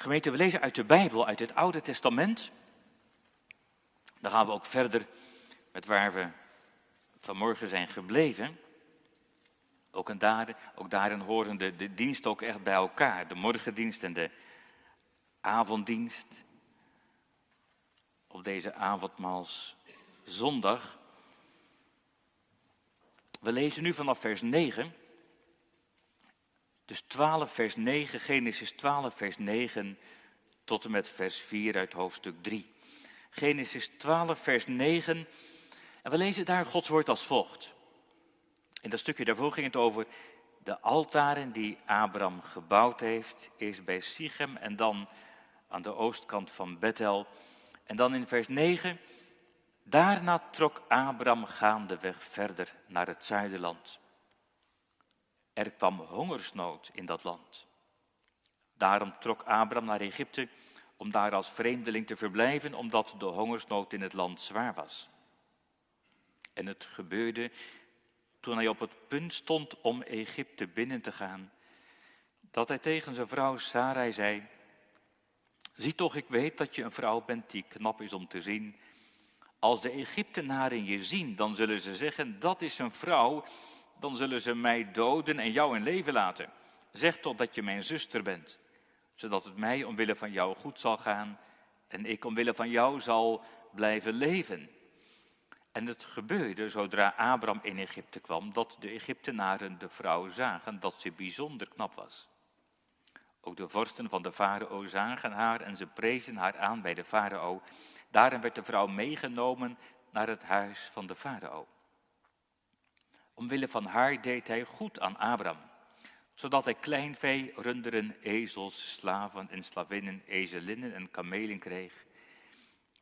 Gemeente, we lezen uit de Bijbel, uit het Oude Testament. Dan gaan we ook verder met waar we vanmorgen zijn gebleven. Ook, en daar, ook daarin horen de, de diensten ook echt bij elkaar. De morgendienst en de avonddienst. Op deze avondmaals zondag. We lezen nu vanaf vers 9. Dus 12 vers 9, Genesis 12 vers 9 tot en met vers 4 uit hoofdstuk 3. Genesis 12 vers 9. En we lezen daar Gods woord als volgt. In dat stukje daarvoor ging het over de altaren die Abraham gebouwd heeft. Eerst bij Sichem en dan aan de oostkant van Bethel. En dan in vers 9. Daarna trok Abraham gaandeweg verder naar het zuiderland. Er kwam hongersnood in dat land. Daarom trok Abraham naar Egypte om daar als vreemdeling te verblijven, omdat de hongersnood in het land zwaar was. En het gebeurde toen hij op het punt stond om Egypte binnen te gaan, dat hij tegen zijn vrouw Sarai zei, zie toch, ik weet dat je een vrouw bent die knap is om te zien. Als de Egyptenaren je zien, dan zullen ze zeggen, dat is een vrouw, dan zullen ze mij doden en jou in leven laten. Zeg toch dat je mijn zuster bent, zodat het mij omwille van jou goed zal gaan en ik omwille van jou zal blijven leven. En het gebeurde zodra Abraham in Egypte kwam, dat de Egyptenaren de vrouw zagen dat ze bijzonder knap was. Ook de vorsten van de farao zagen haar en ze prezen haar aan bij de farao. Daarom werd de vrouw meegenomen naar het huis van de farao. Omwille van haar deed hij goed aan Abraham, zodat hij kleinvee, runderen, ezels, slaven en slavinnen, ezelinnen en kamelen kreeg.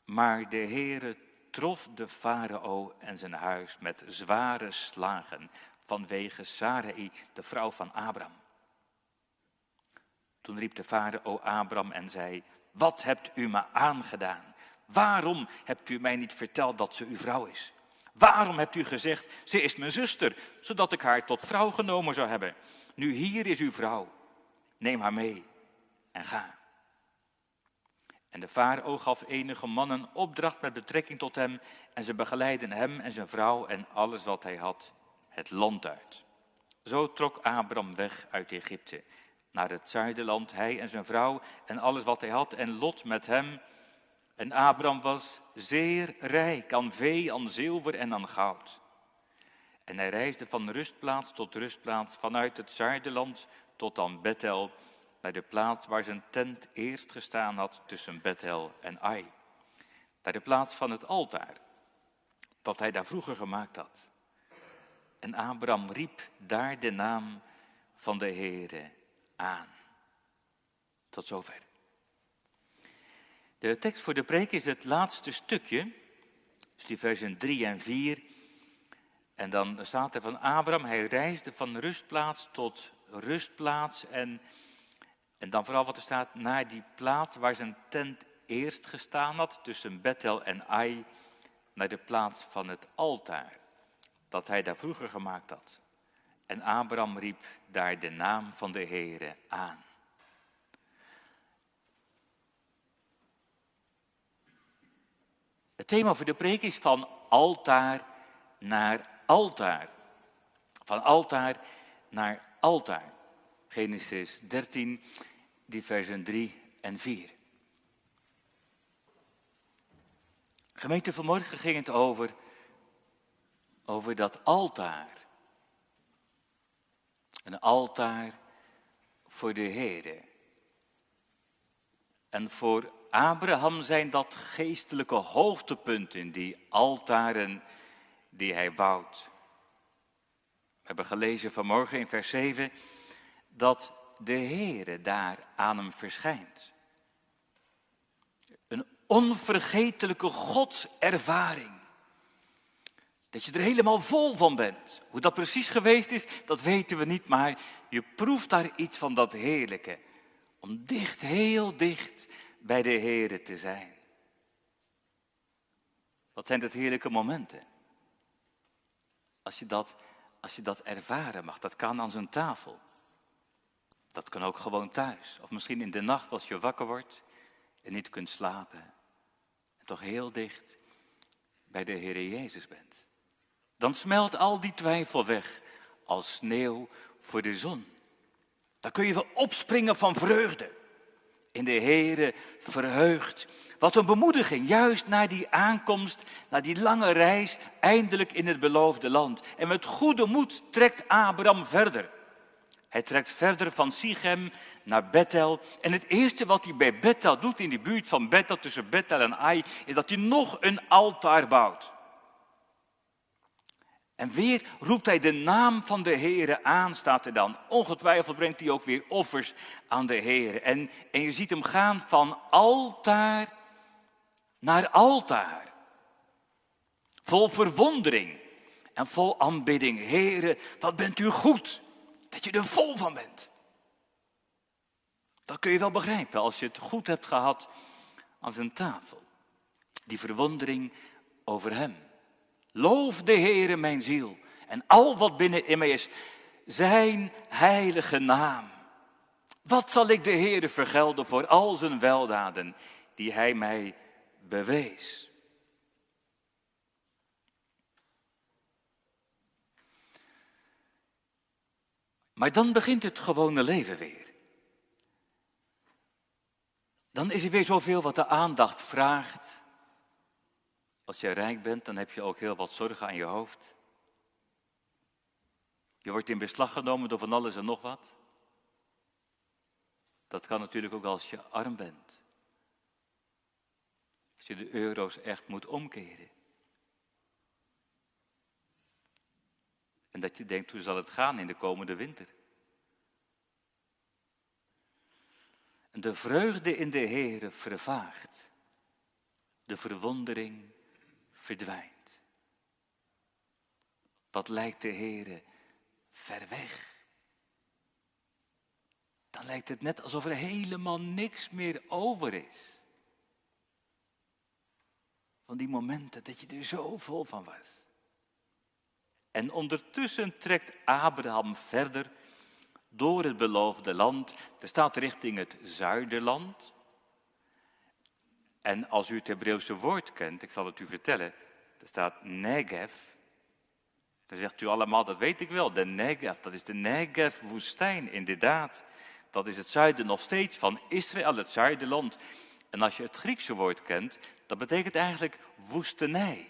Maar de Heere trof de farao en zijn huis met zware slagen vanwege Sarai, de vrouw van Abraham. Toen riep de farao Abraham en zei, wat hebt u me aangedaan? Waarom hebt u mij niet verteld dat ze uw vrouw is? Waarom hebt u gezegd, ze is mijn zuster, zodat ik haar tot vrouw genomen zou hebben? Nu hier is uw vrouw, neem haar mee en ga. En de farao gaf enige mannen opdracht met betrekking tot hem en ze begeleidden hem en zijn vrouw en alles wat hij had het land uit. Zo trok Abram weg uit Egypte naar het zuiderland, hij en zijn vrouw en alles wat hij had en Lot met hem. En Abram was zeer rijk aan vee, aan zilver en aan goud. En hij reisde van rustplaats tot rustplaats, vanuit het zuiderland tot aan Bethel, bij de plaats waar zijn tent eerst gestaan had tussen Bethel en Ai. Bij de plaats van het altaar, dat hij daar vroeger gemaakt had. En Abraham riep daar de naam van de Heere aan. Tot zover. De tekst voor de preek is het laatste stukje, dus die versen 3 en 4. En dan staat er van Abraham, hij reisde van rustplaats tot rustplaats en en dan vooral wat er staat, naar die plaats waar zijn tent eerst gestaan had, tussen Bethel en Ai, naar de plaats van het altaar, dat hij daar vroeger gemaakt had. En Abraham riep daar de naam van de Heere aan. Het thema voor de preek is van altaar naar altaar. Van altaar naar altaar. Genesis 13, die versen 3 en 4. Gemeente, vanmorgen ging het over, over dat altaar. Een altaar voor de Heer. En voor Abraham zijn dat geestelijke hoogtepunten, die altaren die hij bouwt. We hebben gelezen vanmorgen in vers 7 dat de Heere daar aan hem verschijnt. Een onvergetelijke godservaring. Dat je er helemaal vol van bent. Hoe dat precies geweest is, dat weten we niet, maar je proeft daar iets van dat heerlijke. Om dicht, heel dicht bij de Heere te zijn. Wat zijn dat heerlijke momenten? Als je dat, als je dat ervaren mag, dat kan aan zijn tafel. Dat kan ook gewoon thuis. Of misschien in de nacht als je wakker wordt en niet kunt slapen. En toch heel dicht bij de Heer Jezus bent. Dan smelt al die twijfel weg als sneeuw voor de zon. Dan kun je wel opspringen van vreugde. In de Heere verheugd. Wat een bemoediging, juist na die aankomst, na die lange reis, eindelijk in het beloofde land. En met goede moed trekt Abraham verder. Hij trekt verder van Sichem naar Bethel. En het eerste wat hij bij Bethel doet, in die buurt van Bethel, tussen Bethel en Ai, is dat hij nog een altaar bouwt. En weer roept hij de naam van de Heere aan, staat er dan. Ongetwijfeld brengt hij ook weer offers aan de Heere. En, en je ziet hem gaan van altaar naar altaar. Vol verwondering en vol aanbidding. Heere, wat bent u goed dat je er vol van bent. Dat kun je wel begrijpen als je het goed hebt gehad aan zijn tafel. Die verwondering over hem. Loof de Heere mijn ziel en al wat binnen in mij is, zijn heilige naam. Wat zal ik de Heere vergelden voor al zijn weldaden die hij mij bewees? Maar dan begint het gewone leven weer. Dan is er weer zoveel wat de aandacht vraagt. Als je rijk bent, dan heb je ook heel wat zorgen aan je hoofd. Je wordt in beslag genomen door van alles en nog wat. Dat kan natuurlijk ook als je arm bent. Als je de euro's echt moet omkeren. En dat je denkt, hoe zal het gaan in de komende winter? De vreugde in de Heere vervaagt. De verwondering verdwijnt. Wat lijkt de Heere ver weg? Dan lijkt het net alsof er helemaal niks meer over is. Van die momenten dat je er zo vol van was. En ondertussen trekt Abraham verder door het beloofde land. Er staat richting het zuiderland. En als u het Hebreeuwse woord kent, ik zal het u vertellen, er staat Negev. Dan zegt u allemaal, dat weet ik wel, de Negev, dat is de Negev-woestijn, inderdaad. Dat is het zuiden nog steeds van Israël, het zuiderland. En als je het Griekse woord kent, dat betekent eigenlijk woestenij.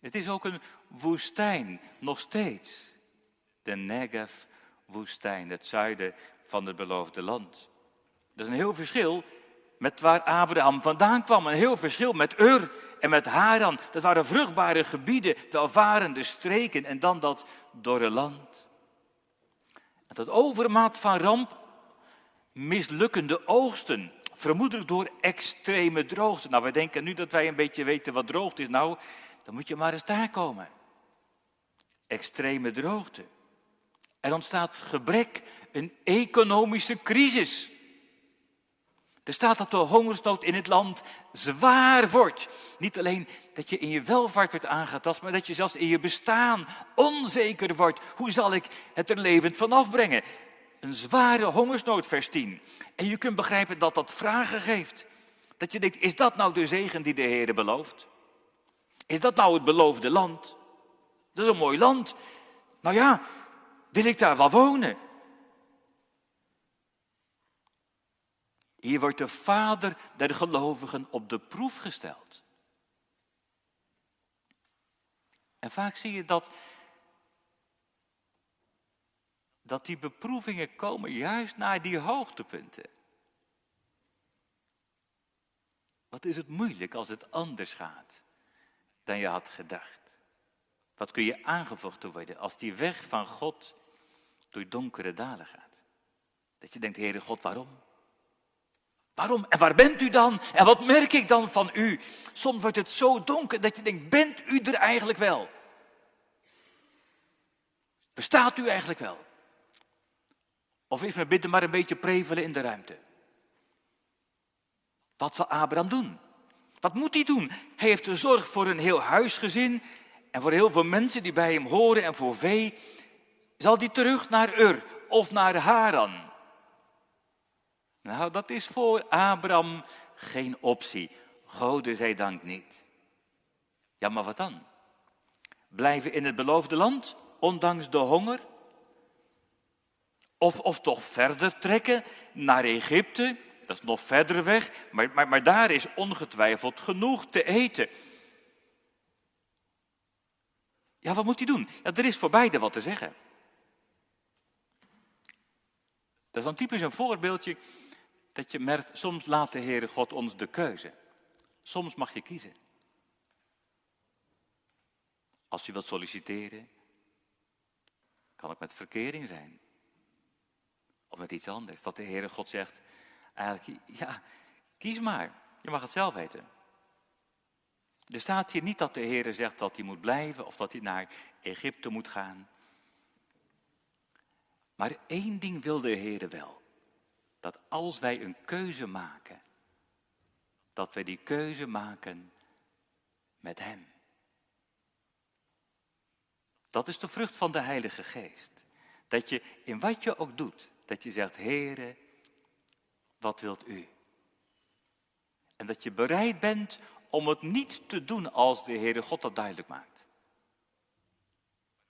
Het is ook een woestijn, nog steeds. De Negev-woestijn, het zuiden van het beloofde land. Dat is een heel verschil met waar Abraham vandaan kwam. Een heel verschil met Ur en met Haran. Dat waren vruchtbare gebieden, welvarende streken en dan dat dorre land. En dat overmaat van ramp, mislukkende oogsten, vermoedelijk door extreme droogte. Nou, wij denken nu dat wij een beetje weten wat droogte is. Nou, dan moet je maar eens daar komen. Extreme droogte. Er ontstaat gebrek, een economische crisis. Er staat dat de hongersnood in het land zwaar wordt. Niet alleen dat je in je welvaart wordt aangetast, maar dat je zelfs in je bestaan onzeker wordt. Hoe zal ik het er levend van afbrengen? Een zware hongersnood, vers 10. En je kunt begrijpen dat dat vragen geeft. Dat je denkt, is dat nou de zegen die de Heer belooft? Is dat nou het beloofde land? Dat is een mooi land. Nou ja, wil ik daar wel wonen? Hier wordt de vader der gelovigen op de proef gesteld. En vaak zie je dat, dat die beproevingen komen juist naar die hoogtepunten. Wat is het moeilijk als het anders gaat dan je had gedacht? Wat kun je aangevochten worden als die weg van God door donkere dalen gaat? Dat je denkt, Heere God, waarom? Waarom? En waar bent u dan? En wat merk ik dan van u? Soms wordt het zo donker dat je denkt, bent u er eigenlijk wel? Bestaat u eigenlijk wel? Of is mijn bidden maar een beetje prevelen in de ruimte? Wat zal Abraham doen? Wat moet hij doen? Hij heeft de zorg voor een heel huisgezin en voor heel veel mensen die bij hem horen en voor vee. Zal hij terug naar Ur of naar Haran. Nou, dat is voor Abraham geen optie. Gode zij dank niet. Ja, maar wat dan? Blijven in het beloofde land, ondanks de honger? Of, of toch verder trekken naar Egypte? Dat is nog verder weg, maar, maar, maar daar is ongetwijfeld genoeg te eten. Ja, wat moet hij doen? Ja, er is voor beide wat te zeggen. Dat is dan typisch een voorbeeldje dat je merkt, soms laat de Heere God ons de keuze. Soms mag je kiezen. Als je wilt solliciteren, kan het met verkering zijn. Of met iets anders. Dat de Heere God zegt, eigenlijk, ja, kies maar. Je mag het zelf weten. Er staat hier niet dat de Heer zegt dat hij moet blijven of dat hij naar Egypte moet gaan. Maar één ding wil de Heer wel. Dat als wij een keuze maken, dat wij die keuze maken met Hem. Dat is de vrucht van de Heilige Geest. Dat je in wat je ook doet, dat je zegt, Heere, wat wilt u? En dat je bereid bent om het niet te doen als de Heere God dat duidelijk maakt.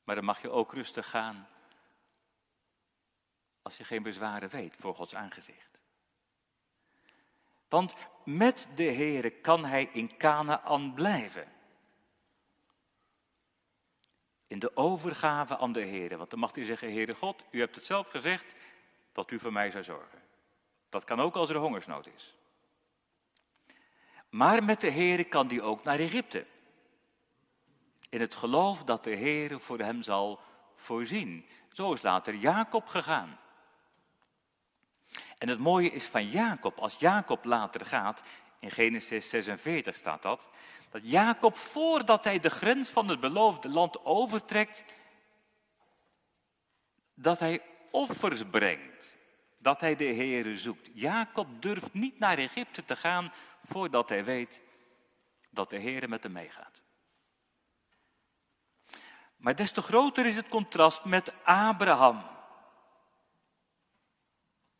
Maar dan mag je ook rustig gaan als je geen bezwaren weet voor Gods aangezicht. Want met de Heere kan hij in Canaan blijven. In de overgave aan de Heere. Want dan mag hij zeggen, Heere God, u hebt het zelf gezegd dat u voor mij zou zorgen. Dat kan ook als er hongersnood is. Maar met de Heere kan hij ook naar Egypte. In het geloof dat de Heere voor hem zal voorzien. Zo is later Jacob gegaan. En het mooie is van Jacob, als Jacob later gaat, in Genesis 46 staat dat, dat Jacob voordat hij de grens van het beloofde land overtrekt, dat hij offers brengt, dat hij de Heere zoekt. Jacob durft niet naar Egypte te gaan voordat hij weet dat de Heer met hem meegaat. Maar des te groter is het contrast met Abraham.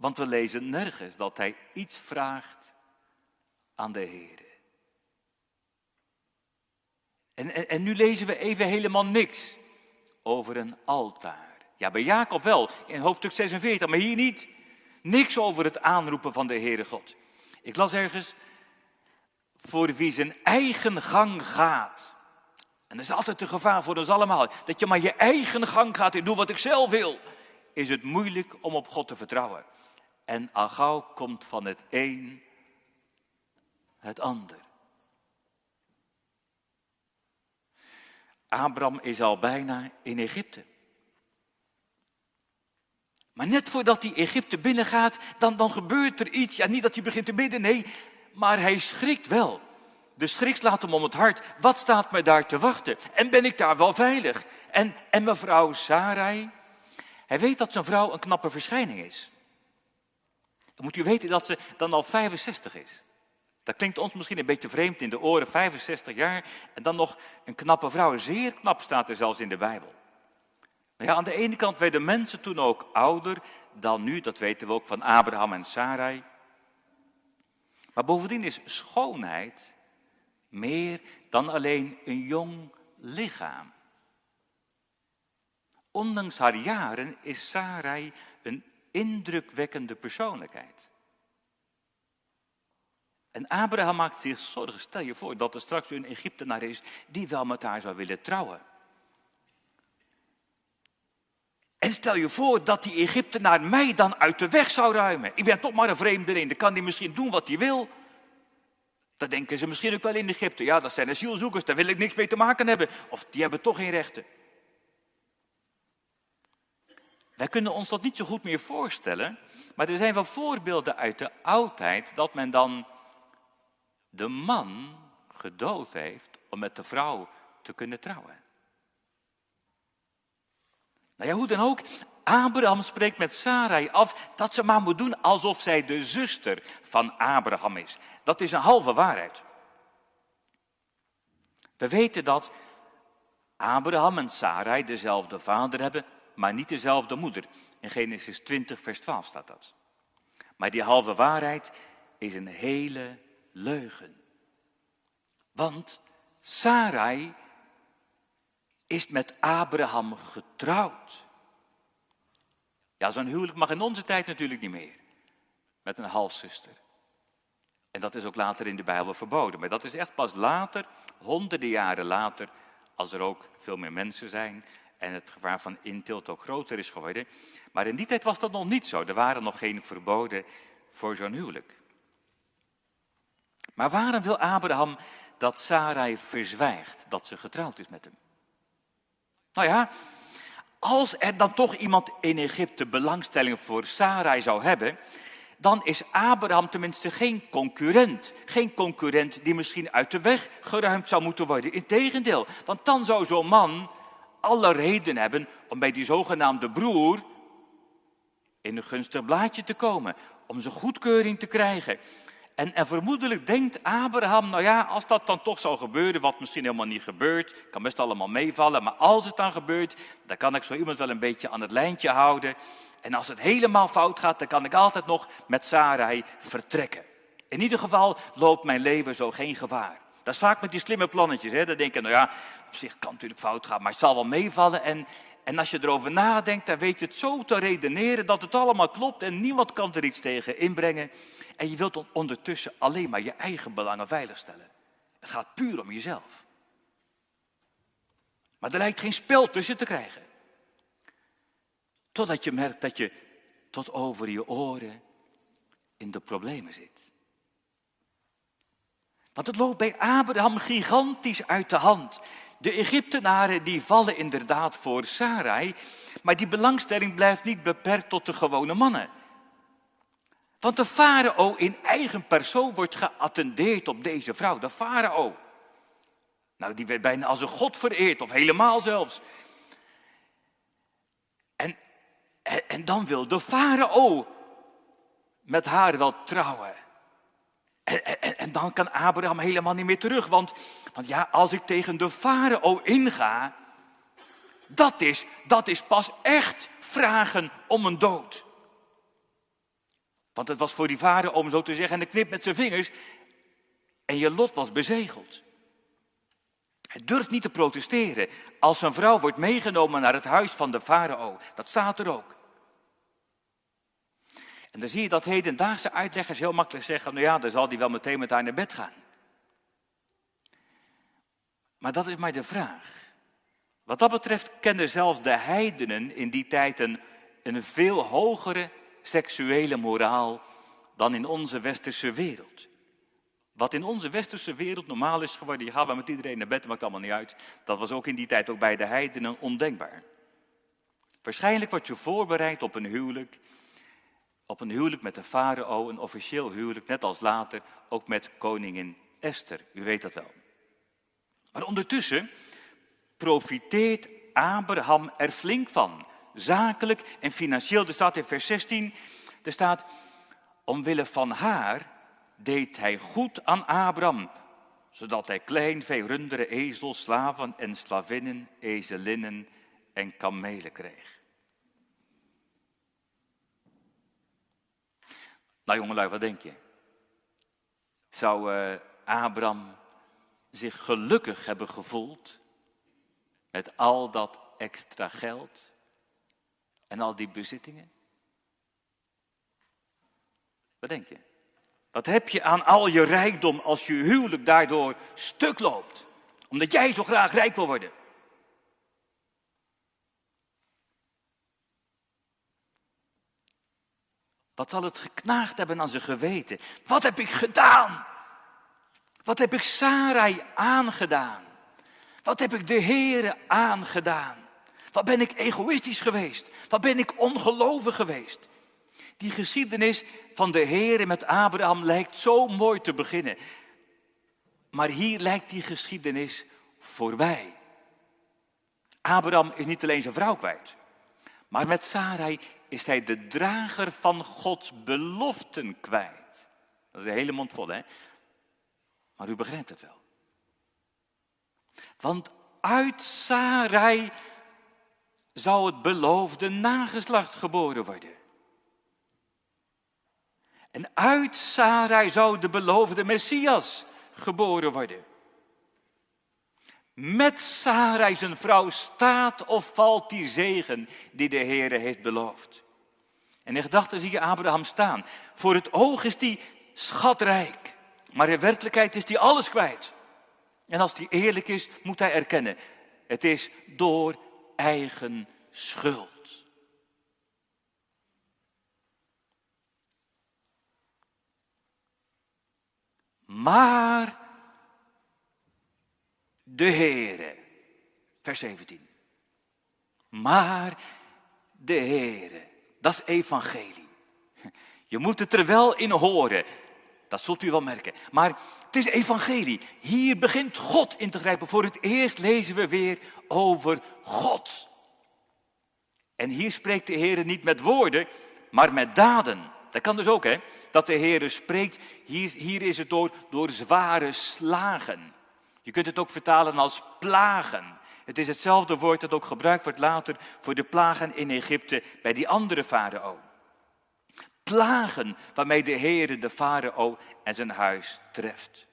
Want we lezen nergens dat hij iets vraagt aan de Heer. En, en, en, nu lezen we even helemaal niks over een altaar. Ja, bij Jacob wel, in hoofdstuk 46, maar hier niet. Niks over het aanroepen van de Heere God. Ik las ergens voor wie zijn eigen gang gaat. En dat is altijd een gevaar voor ons allemaal. Dat je maar je eigen gang gaat en doe wat ik zelf wil. Is het moeilijk om op God te vertrouwen. En al komt van het een het ander. Abraham is al bijna in Egypte. Maar net voordat hij Egypte binnengaat, dan, dan gebeurt er iets. Ja, niet dat hij begint te bidden, nee, maar hij schrikt wel. De schrik slaat hem om het hart. Wat staat mij daar te wachten? En ben ik daar wel veilig? En, en mevrouw Sarai? Hij weet dat zijn vrouw een knappe verschijning is. Dan moet u weten dat ze dan al 65 is. Dat klinkt ons misschien een beetje vreemd in de oren, 65 jaar. En dan nog een knappe vrouw. Zeer knap staat er zelfs in de Bijbel. Nou ja, aan de ene kant werden mensen toen ook ouder dan nu. Dat weten we ook van Abraham en Sarai. Maar bovendien is schoonheid meer dan alleen een jong lichaam. Ondanks haar jaren is Sarai indrukwekkende persoonlijkheid. En Abraham maakt zich zorgen. Stel je voor dat er straks een Egyptenaar is die wel met haar zou willen trouwen. En stel je voor dat die Egyptenaar mij dan uit de weg zou ruimen. Ik ben toch maar een vreemdeling, dan kan hij misschien doen wat hij wil. Dan denken ze misschien ook wel in Egypte. Ja, dat zijn asielzoekers, daar wil ik niks mee te maken hebben. Of die hebben toch geen rechten. Wij kunnen ons dat niet zo goed meer voorstellen. Maar er zijn wel voorbeelden uit de oudheid dat men dan de man gedood heeft om met de vrouw te kunnen trouwen. Nou ja, hoe dan ook, Abraham spreekt met Sarai af dat ze maar moet doen alsof zij de zuster van Abraham is. Dat is een halve waarheid. We weten dat Abraham en Sarai dezelfde vader hebben, maar niet dezelfde moeder. In Genesis 20, vers 12 staat dat. Maar die halve waarheid is een hele leugen. Want Sarai is met Abraham getrouwd. Ja, zo'n huwelijk mag in onze tijd natuurlijk niet meer. Met een halfzuster. En dat is ook later in de Bijbel verboden. Maar dat is echt pas later, honderden jaren later, als er ook veel meer mensen zijn en het gevaar van intilt ook groter is geworden. Maar in die tijd was dat nog niet zo. Er waren nog geen verboden voor zo'n huwelijk. Maar waarom wil Abraham dat Sarai verzwijgt dat ze getrouwd is met hem? Nou ja, als er dan toch iemand in Egypte belangstelling voor Sarai zou hebben, dan is Abraham tenminste geen concurrent. Geen concurrent die misschien uit de weg geruimd zou moeten worden. Integendeel, want dan zou zo'n man alle reden hebben om bij die zogenaamde broer in een gunstig blaadje te komen. Om zijn goedkeuring te krijgen. En, en vermoedelijk denkt Abraham, nou ja, als dat dan toch zou gebeuren, wat misschien helemaal niet gebeurt, kan best allemaal meevallen, maar als het dan gebeurt, dan kan ik zo iemand wel een beetje aan het lijntje houden. En als het helemaal fout gaat, dan kan ik altijd nog met Sarai vertrekken. In ieder geval loopt mijn leven zo geen gevaar. Dat is vaak met die slimme plannetjes. Hè? Dan denk je, nou ja, op zich kan natuurlijk fout gaan, maar het zal wel meevallen. En, en als je erover nadenkt, dan weet je het zo te redeneren dat het allemaal klopt en niemand kan er iets tegen inbrengen. En je wilt ondertussen alleen maar je eigen belangen veiligstellen. Het gaat puur om jezelf. Maar er lijkt geen spel tussen te krijgen. Totdat je merkt dat je tot over je oren in de problemen zit. Want het loopt bij Abraham gigantisch uit de hand. De Egyptenaren die vallen inderdaad voor Sarai, maar die belangstelling blijft niet beperkt tot de gewone mannen. Want de farao in eigen persoon wordt geattendeerd op deze vrouw, de farao. Nou, die werd bijna als een god vereerd, of helemaal zelfs. En, en, en dan wil de farao met haar wel trouwen. En, dan kan Abraham helemaal niet meer terug. Want, want ja, als ik tegen de farao inga, dat is, dat is pas echt vragen om een dood. Want het was voor die vader om zo te zeggen, en de knip met zijn vingers. En je lot was bezegeld. Hij durft niet te protesteren als zijn vrouw wordt meegenomen naar het huis van de farao. Dat staat er ook. En dan zie je dat hedendaagse uitleggers heel makkelijk zeggen, nou ja, dan zal hij wel meteen met haar naar bed gaan. Maar dat is maar de vraag. Wat dat betreft kenden zelfs de heidenen in die tijd een, veel hogere seksuele moraal dan in onze westerse wereld. Wat in onze westerse wereld normaal is geworden, je gaat wel met iedereen naar bed, maakt allemaal niet uit. Dat was ook in die tijd ook bij de heidenen ondenkbaar. Waarschijnlijk wordt je voorbereid op een huwelijk op een huwelijk met de farao, een officieel huwelijk, net als later ook met koningin Esther. U weet dat wel. Maar ondertussen profiteert Abraham er flink van. Zakelijk en financieel. Er staat in vers 16, er staat, omwille van haar deed hij goed aan Abraham, zodat hij klein vee, runderen, ezels, slaven en slavinnen, ezelinnen en kamelen kreeg. Nou jongelui, wat denk je? Zou uh, Abraham zich gelukkig hebben gevoeld met al dat extra geld en al die bezittingen? Wat denk je? Wat heb je aan al je rijkdom als je huwelijk daardoor stuk loopt? Omdat jij zo graag rijk wil worden. Wat zal het geknaagd hebben aan zijn geweten? Wat heb ik gedaan? Wat heb ik Sarai aangedaan? Wat heb ik de Heere aangedaan? Wat ben ik egoïstisch geweest? Wat ben ik ongelovig geweest? Die geschiedenis van de Heere met Abraham lijkt zo mooi te beginnen. Maar hier lijkt die geschiedenis voorbij. Abraham is niet alleen zijn vrouw kwijt, maar met Sarai is hij de drager van Gods beloften kwijt. Dat is een hele mond vol, hè? Maar u begrijpt het wel. Want uit Sarai zou het beloofde nageslacht geboren worden. En uit Sarai zou de beloofde Messias geboren worden. Met Sarai zijn vrouw staat of valt die zegen die de Heere heeft beloofd. En in gedachten zie je Abraham staan. Voor het oog is die schatrijk, maar in werkelijkheid is die alles kwijt. En als die eerlijk is, moet hij erkennen, het is door eigen schuld. Maar de Heere, vers 17. Maar de Heere, dat is evangelie. Je moet het er wel in horen. Dat zult u wel merken. Maar het is evangelie. Hier begint God in te grijpen. Voor het eerst lezen we weer over God. En hier spreekt de Heer niet met woorden, maar met daden. Dat kan dus ook, hè? Dat de Heer spreekt. Hier, hier is het door, door zware slagen. Je kunt het ook vertalen als plagen. Het is hetzelfde woord dat ook gebruikt wordt later voor de plagen in Egypte bij die andere farao. Plagen waarmee de Heer de farao en zijn huis treft.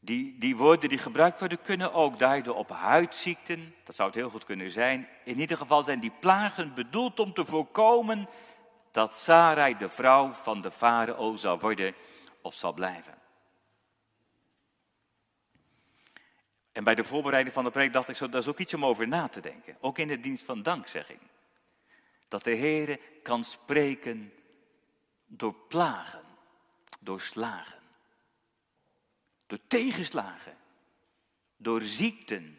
Die, die woorden die gebruikt worden kunnen ook duiden op huidziekten. Dat zou het heel goed kunnen zijn. In ieder geval zijn die plagen bedoeld om te voorkomen dat Sarai de vrouw van de farao zal worden of zal blijven. En bij de voorbereiding van de preek dacht ik zo, dat is ook iets om over na te denken. Ook in de dienst van dankzegging. Dat de Heer kan spreken door plagen, door slagen, door tegenslagen, door ziekten,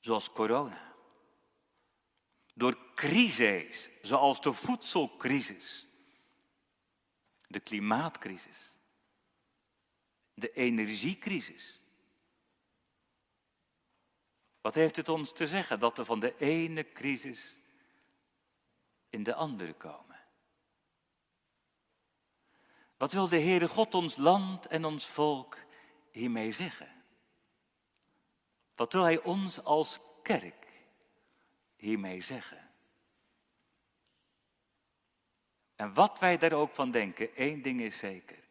zoals corona. Door crises, zoals de voedselcrisis, de klimaatcrisis, de energiecrisis. Wat heeft het ons te zeggen dat we van de ene crisis in de andere komen? Wat wil de Heere God ons land en ons volk hiermee zeggen? Wat wil Hij ons als kerk hiermee zeggen? En wat wij daar ook van denken, één ding is zeker.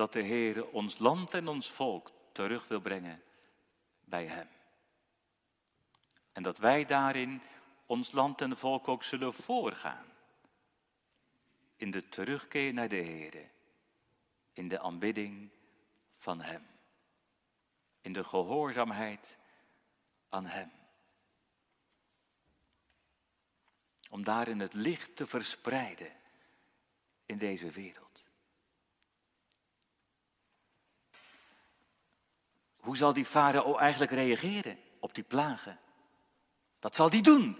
Dat de Heer ons land en ons volk terug wil brengen bij Hem. En dat wij daarin ons land en volk ook zullen voorgaan. In de terugkeer naar de Heer. In de aanbidding van Hem. In de gehoorzaamheid aan Hem. Om daarin het licht te verspreiden in deze wereld. Hoe zal die farao eigenlijk reageren op die plagen? Wat zal die doen?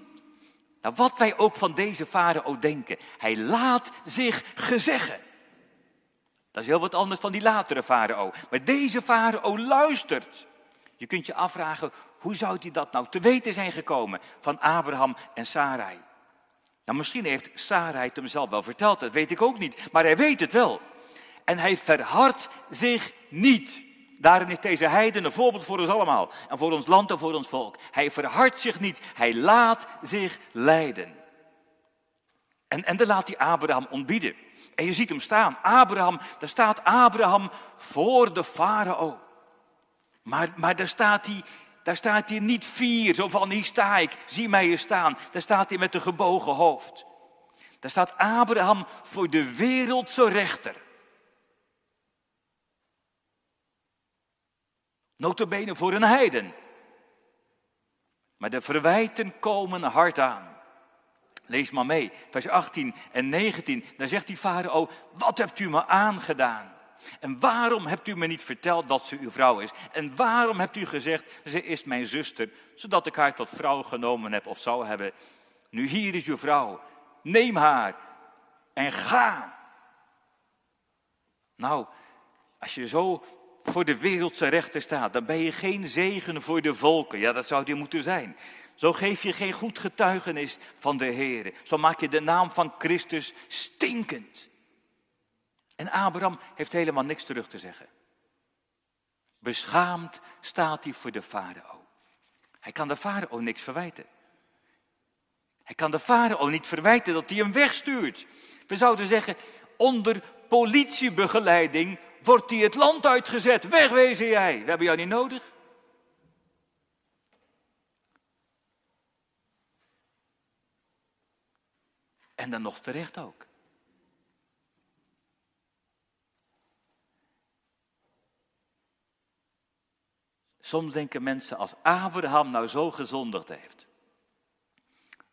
Nou, wat wij ook van deze farao denken, hij laat zich gezeggen. Dat is heel wat anders dan die latere farao. Maar deze farao luistert. Je kunt je afvragen, hoe zou hij dat nou te weten zijn gekomen van Abraham en Sarai? Nou, misschien heeft Sarai het hem zelf wel verteld, dat weet ik ook niet. Maar hij weet het wel. En hij verhardt zich niet. Daarin is deze heiden een voorbeeld voor ons allemaal. En voor ons land en voor ons volk. Hij verhardt zich niet. Hij laat zich leiden. En, en dan laat hij Abraham ontbieden. En je ziet hem staan. Abraham, daar staat Abraham voor de farao. Maar, maar daar, staat hij, daar staat hij niet vier, zo van hier sta ik, zie mij hier staan. Daar staat hij met een gebogen hoofd. Daar staat Abraham voor de wereldse rechter. Notabene voor een heiden. Maar de verwijten komen hard aan. Lees maar mee, vers 18 en 19. Dan zegt die farao, wat hebt u me aangedaan? En waarom hebt u me niet verteld dat ze uw vrouw is? En waarom hebt u gezegd, ze is mijn zuster, zodat ik haar tot vrouw genomen heb of zou hebben? Nu hier is uw vrouw, neem haar en ga. Nou, als je zo voor de wereldse rechter staat, dan ben je geen zegen voor de volken. Ja, dat zou die moeten zijn. Zo geef je geen goed getuigenis van de Heer. Zo maak je de naam van Christus stinkend. En Abraham heeft helemaal niks terug te zeggen. Beschaamd staat hij voor de farao. Hij kan de farao niks verwijten. Hij kan de farao niet verwijten dat hij hem wegstuurt. We zouden zeggen, onder politiebegeleiding wordt hij het land uitgezet. Wegwezen jij, we hebben jou niet nodig. En dan nog terecht ook. Soms denken mensen als Abraham nou zo gezondigd heeft.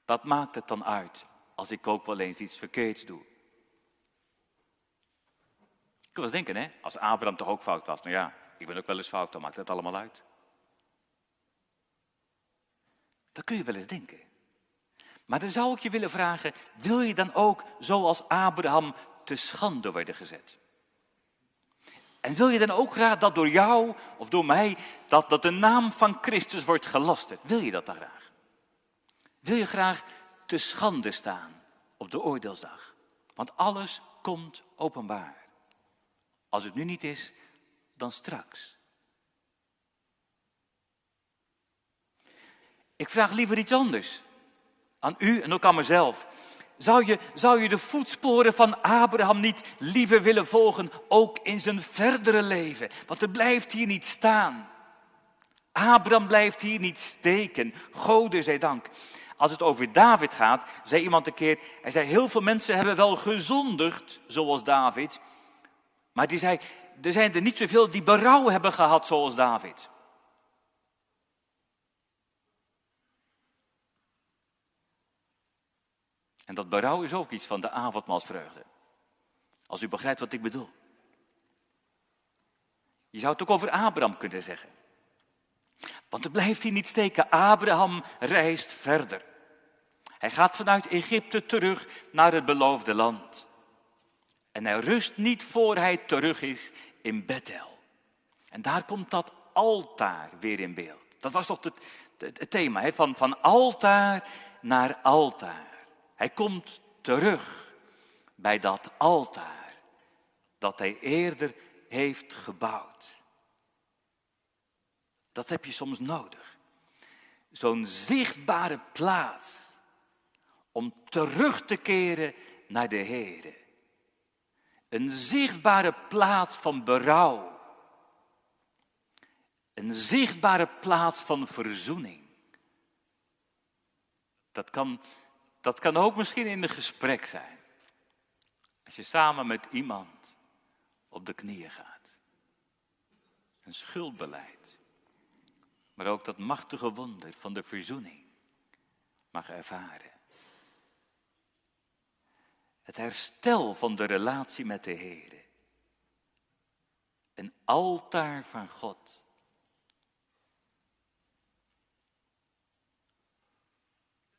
Wat maakt het dan uit als ik ook wel eens iets verkeerds doe? Kan wel eens denken, hè, als Abraham toch ook fout was. Nou ja, ik ben ook wel eens fout, dan maakt het allemaal uit. Dat kun je wel eens denken. Maar dan zou ik je willen vragen, wil je dan ook zoals Abraham te schande worden gezet? En wil je dan ook graag dat door jou of door mij, dat, dat de naam van Christus wordt gelasterd? Wil je dat dan graag? Wil je graag te schande staan op de oordeelsdag? Want alles komt openbaar. Als het nu niet is, dan straks. Ik vraag liever iets anders. Aan u en ook aan mezelf. Zou je, zou je de voetsporen van Abraham niet liever willen volgen, ook in zijn verdere leven? Want het blijft hier niet staan. Abraham blijft hier niet steken. Gode zij dank. Als het over David gaat, zei iemand een keer, hij zei, heel veel mensen hebben wel gezondigd, zoals David. Maar die zei, er zijn er niet zoveel die berouw hebben gehad, zoals David. En dat berouw is ook iets van de avondmaalsvreugde. Als u begrijpt wat ik bedoel. Je zou het ook over Abraham kunnen zeggen. Want er blijft hier niet steken. Abraham reist verder. Hij gaat vanuit Egypte terug naar het beloofde land. En hij rust niet voor hij terug is in Bethel. En daar komt dat altaar weer in beeld. Dat was toch het, het, thema? Van, van altaar naar altaar. Hij komt terug bij dat altaar dat hij eerder heeft gebouwd. Dat heb je soms nodig. Zo'n zichtbare plaats om terug te keren naar de Heer. Een zichtbare plaats van berouw. Een zichtbare plaats van verzoening. Dat kan dat kan ook misschien in een gesprek zijn. Als je samen met iemand op de knieën gaat. Een schuldbeleid. Maar ook dat machtige wonder van de verzoening mag ervaren. Het herstel van de relatie met de Heer. Een altaar van God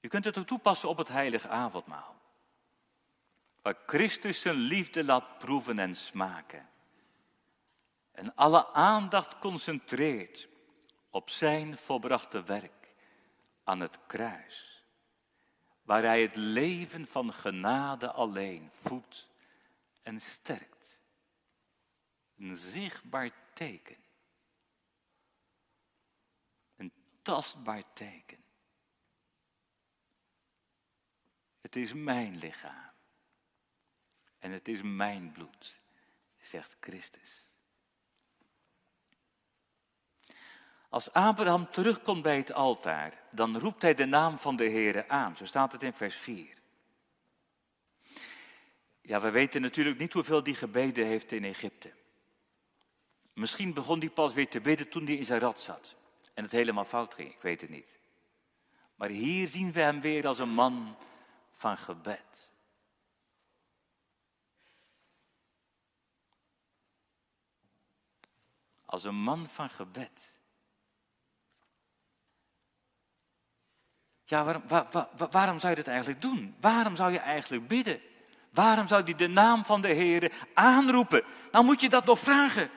Je kunt het toepassen op het heilige avondmaal. Waar Christus zijn liefde laat proeven en smaken. En alle aandacht concentreert op zijn volbrachte werk aan het kruis. Waar hij het leven van genade alleen voedt en sterkt. Een zichtbaar teken. Een tastbaar teken. Het is mijn lichaam. En het is mijn bloed, zegt Christus. Als Abraham terugkomt bij het altaar, dan roept hij de naam van de Heere aan. Zo staat het in vers 4. Ja, we weten natuurlijk niet hoeveel die gebeden heeft in Egypte. Misschien begon hij pas weer te bidden toen hij in zijn rad zat. En het helemaal fout ging, ik weet het niet. Maar hier zien we hem weer als een man van gebed. Als een man van gebed. Ja, waarom, waarom zou je dat eigenlijk doen? Waarom zou je eigenlijk bidden? Waarom zou je de naam van de Heer aanroepen? Nou moet je dat nog vragen.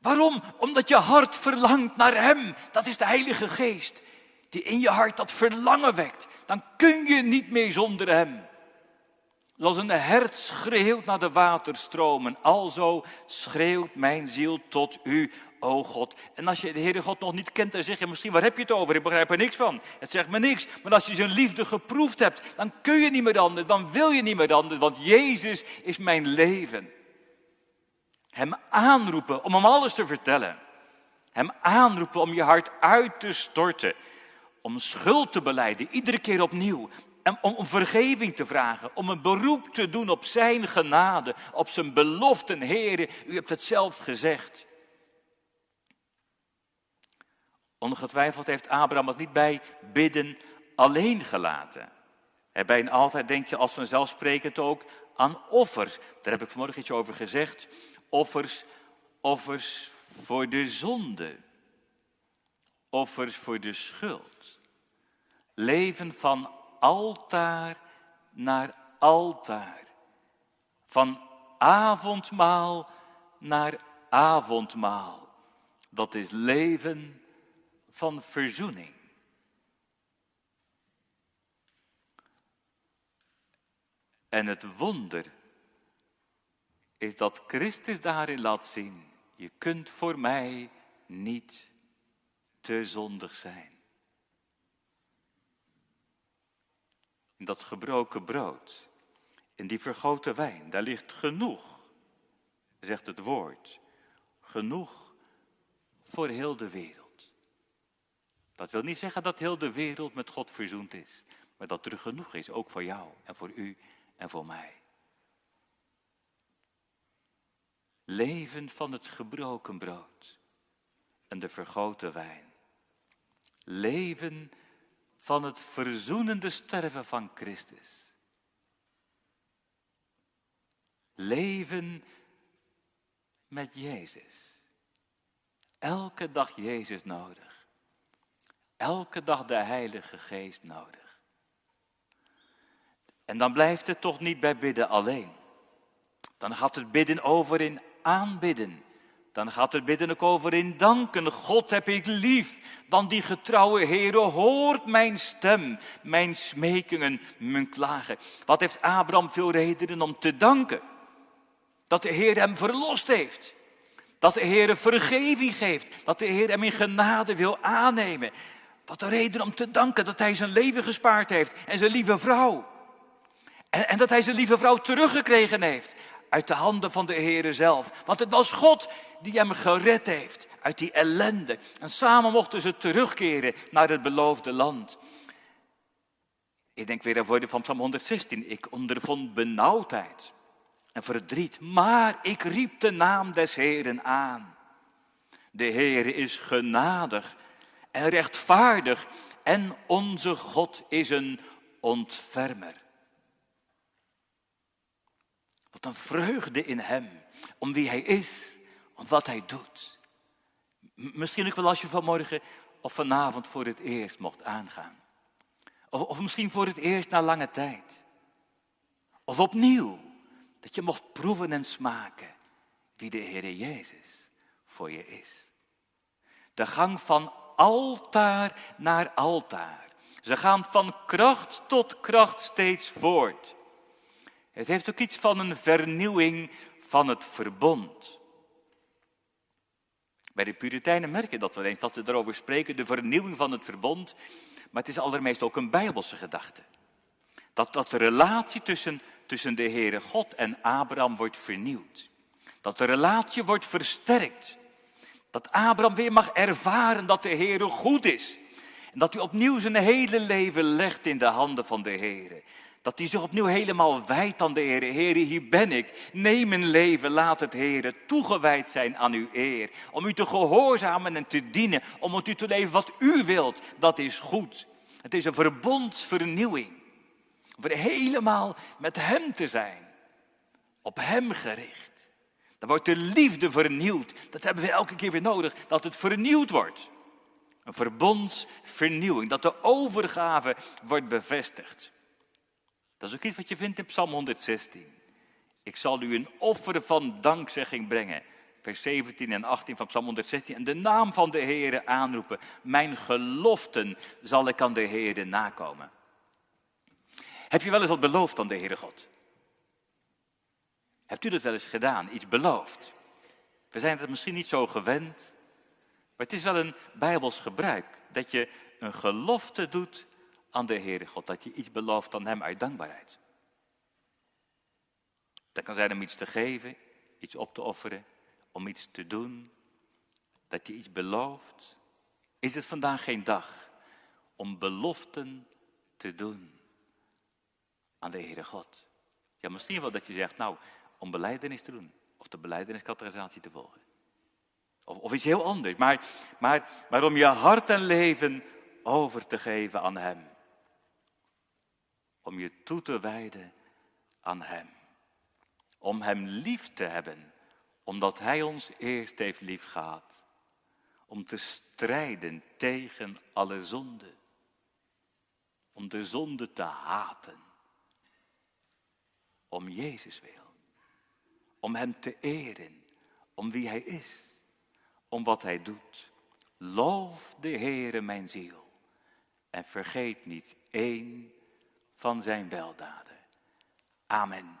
Waarom? Omdat je hart verlangt naar Hem. Dat is de Heilige Geest die in je hart dat verlangen wekt, dan kun je niet meer zonder Hem. Zoals een hert schreeuwt naar de waterstromen, alzo schreeuwt mijn ziel tot u, o God. En als je de Heere God nog niet kent, dan zeg je misschien, waar heb je het over? Ik begrijp er niks van. Het zegt me niks. Maar als je zijn liefde geproefd hebt, dan kun je niet meer anders, dan wil je niet meer anders, want Jezus is mijn leven. Hem aanroepen om hem alles te vertellen. Hem aanroepen om je hart uit te storten. Om schuld te beleiden, iedere keer opnieuw. Om vergeving te vragen. Om een beroep te doen op zijn genade. Op zijn beloften. Heren, u hebt het zelf gezegd. Ongetwijfeld heeft Abraham het niet bij bidden alleen gelaten. Bij een altijd denk je als vanzelfsprekend ook aan offers. Daar heb ik vanmorgen iets over gezegd. Offers, offers voor de zonde. Offers voor de schuld. Leven van altaar naar altaar. Van avondmaal naar avondmaal. Dat is leven van verzoening. En het wonder is dat Christus daarin laat zien, je kunt voor mij niet te zondig zijn. In dat gebroken brood, in die vergoten wijn, daar ligt genoeg, zegt het woord, genoeg voor heel de wereld. Dat wil niet zeggen dat heel de wereld met God verzoend is, maar dat er genoeg is, ook voor jou en voor u en voor mij. Leven van het gebroken brood en de vergoten wijn. Leven van het verzoenende sterven van Christus. Leven met Jezus. Elke dag Jezus nodig. Elke dag de Heilige Geest nodig. En dan blijft het toch niet bij bidden alleen. Dan gaat het bidden over in aanbidden. Dan gaat het bidden ook over in danken. God heb ik lief, want die getrouwe Heere hoort mijn stem, mijn smekingen, mijn klagen. Wat heeft Abraham veel redenen om te danken? Dat de Heer hem verlost heeft. Dat de Heer vergeving geeft. Dat de Heer hem in genade wil aannemen. Wat een reden om te danken dat hij zijn leven gespaard heeft en zijn lieve vrouw. En, en dat hij zijn lieve vrouw teruggekregen heeft uit de handen van de Heere zelf. Want het was God die hem gered heeft uit die ellende. En samen mochten ze terugkeren naar het beloofde land. Ik denk weer aan woorden van Psalm 116. Ik ondervond benauwdheid en verdriet, maar ik riep de naam des Heeren aan. De Heere is genadig en rechtvaardig en onze God is een ontfermer. Wat een vreugde in Hem, om wie Hij is, om wat Hij doet. Misschien ook wel als je vanmorgen of vanavond voor het eerst mocht aangaan. Of, of misschien voor het eerst na lange tijd. Of opnieuw, dat je mocht proeven en smaken wie de Heer Jezus voor je is. De gang van altaar naar altaar. Ze gaan van kracht tot kracht steeds voort. Het heeft ook iets van een vernieuwing van het verbond. Bij de Puritijnen merk je dat wel eens, dat ze erover spreken, de vernieuwing van het verbond. Maar het is allermeest ook een bijbelse gedachte. Dat, dat de relatie tussen, tussen de Heere God en Abraham wordt vernieuwd. Dat de relatie wordt versterkt. Dat Abraham weer mag ervaren dat de Heere goed is. En dat hij opnieuw zijn hele leven legt in de handen van de Heere. Dat hij zich opnieuw helemaal wijdt aan de Heer. Heer, hier ben ik. Neem mijn leven, laat het Heer toegewijd zijn aan uw eer. Om u te gehoorzamen en te dienen. Om met u te leven wat u wilt. Dat is goed. Het is een verbondsvernieuwing. Om helemaal met hem te zijn. Op hem gericht. Dan wordt de liefde vernieuwd. Dat hebben we elke keer weer nodig. Dat het vernieuwd wordt. Een verbondsvernieuwing. Dat de overgave wordt bevestigd. Dat is ook iets wat je vindt in Psalm 116. Ik zal u een offer van dankzegging brengen. Vers 17 en 18 van Psalm 116. En de naam van de Heere aanroepen. Mijn geloften zal ik aan de Heere nakomen. Heb je wel eens wat beloofd aan de Heere God? Hebt u dat wel eens gedaan, iets beloofd? We zijn het misschien niet zo gewend, maar het is wel een bijbels gebruik dat je een gelofte doet aan de Heere God, dat je iets belooft aan Hem uit dankbaarheid. Dat kan zijn om iets te geven, iets op te offeren, om iets te doen, dat je iets belooft. Is het vandaag geen dag om beloften te doen aan de Heere God? Ja, misschien wel dat je zegt, nou, om beleidenis te doen. Of de beleideniscategorisatie te volgen. Of, of iets heel anders. Maar, maar, maar om je hart en leven over te geven aan Hem. Om je toe te wijden aan Hem. Om Hem lief te hebben, omdat Hij ons eerst heeft lief gehad. Om te strijden tegen alle zonde. Om de zonde te haten. Om Jezus wil om Hem te eren, om wie Hij is, om wat Hij doet. Loof de Heere mijn ziel en vergeet niet één van Zijn weldaden. Amen.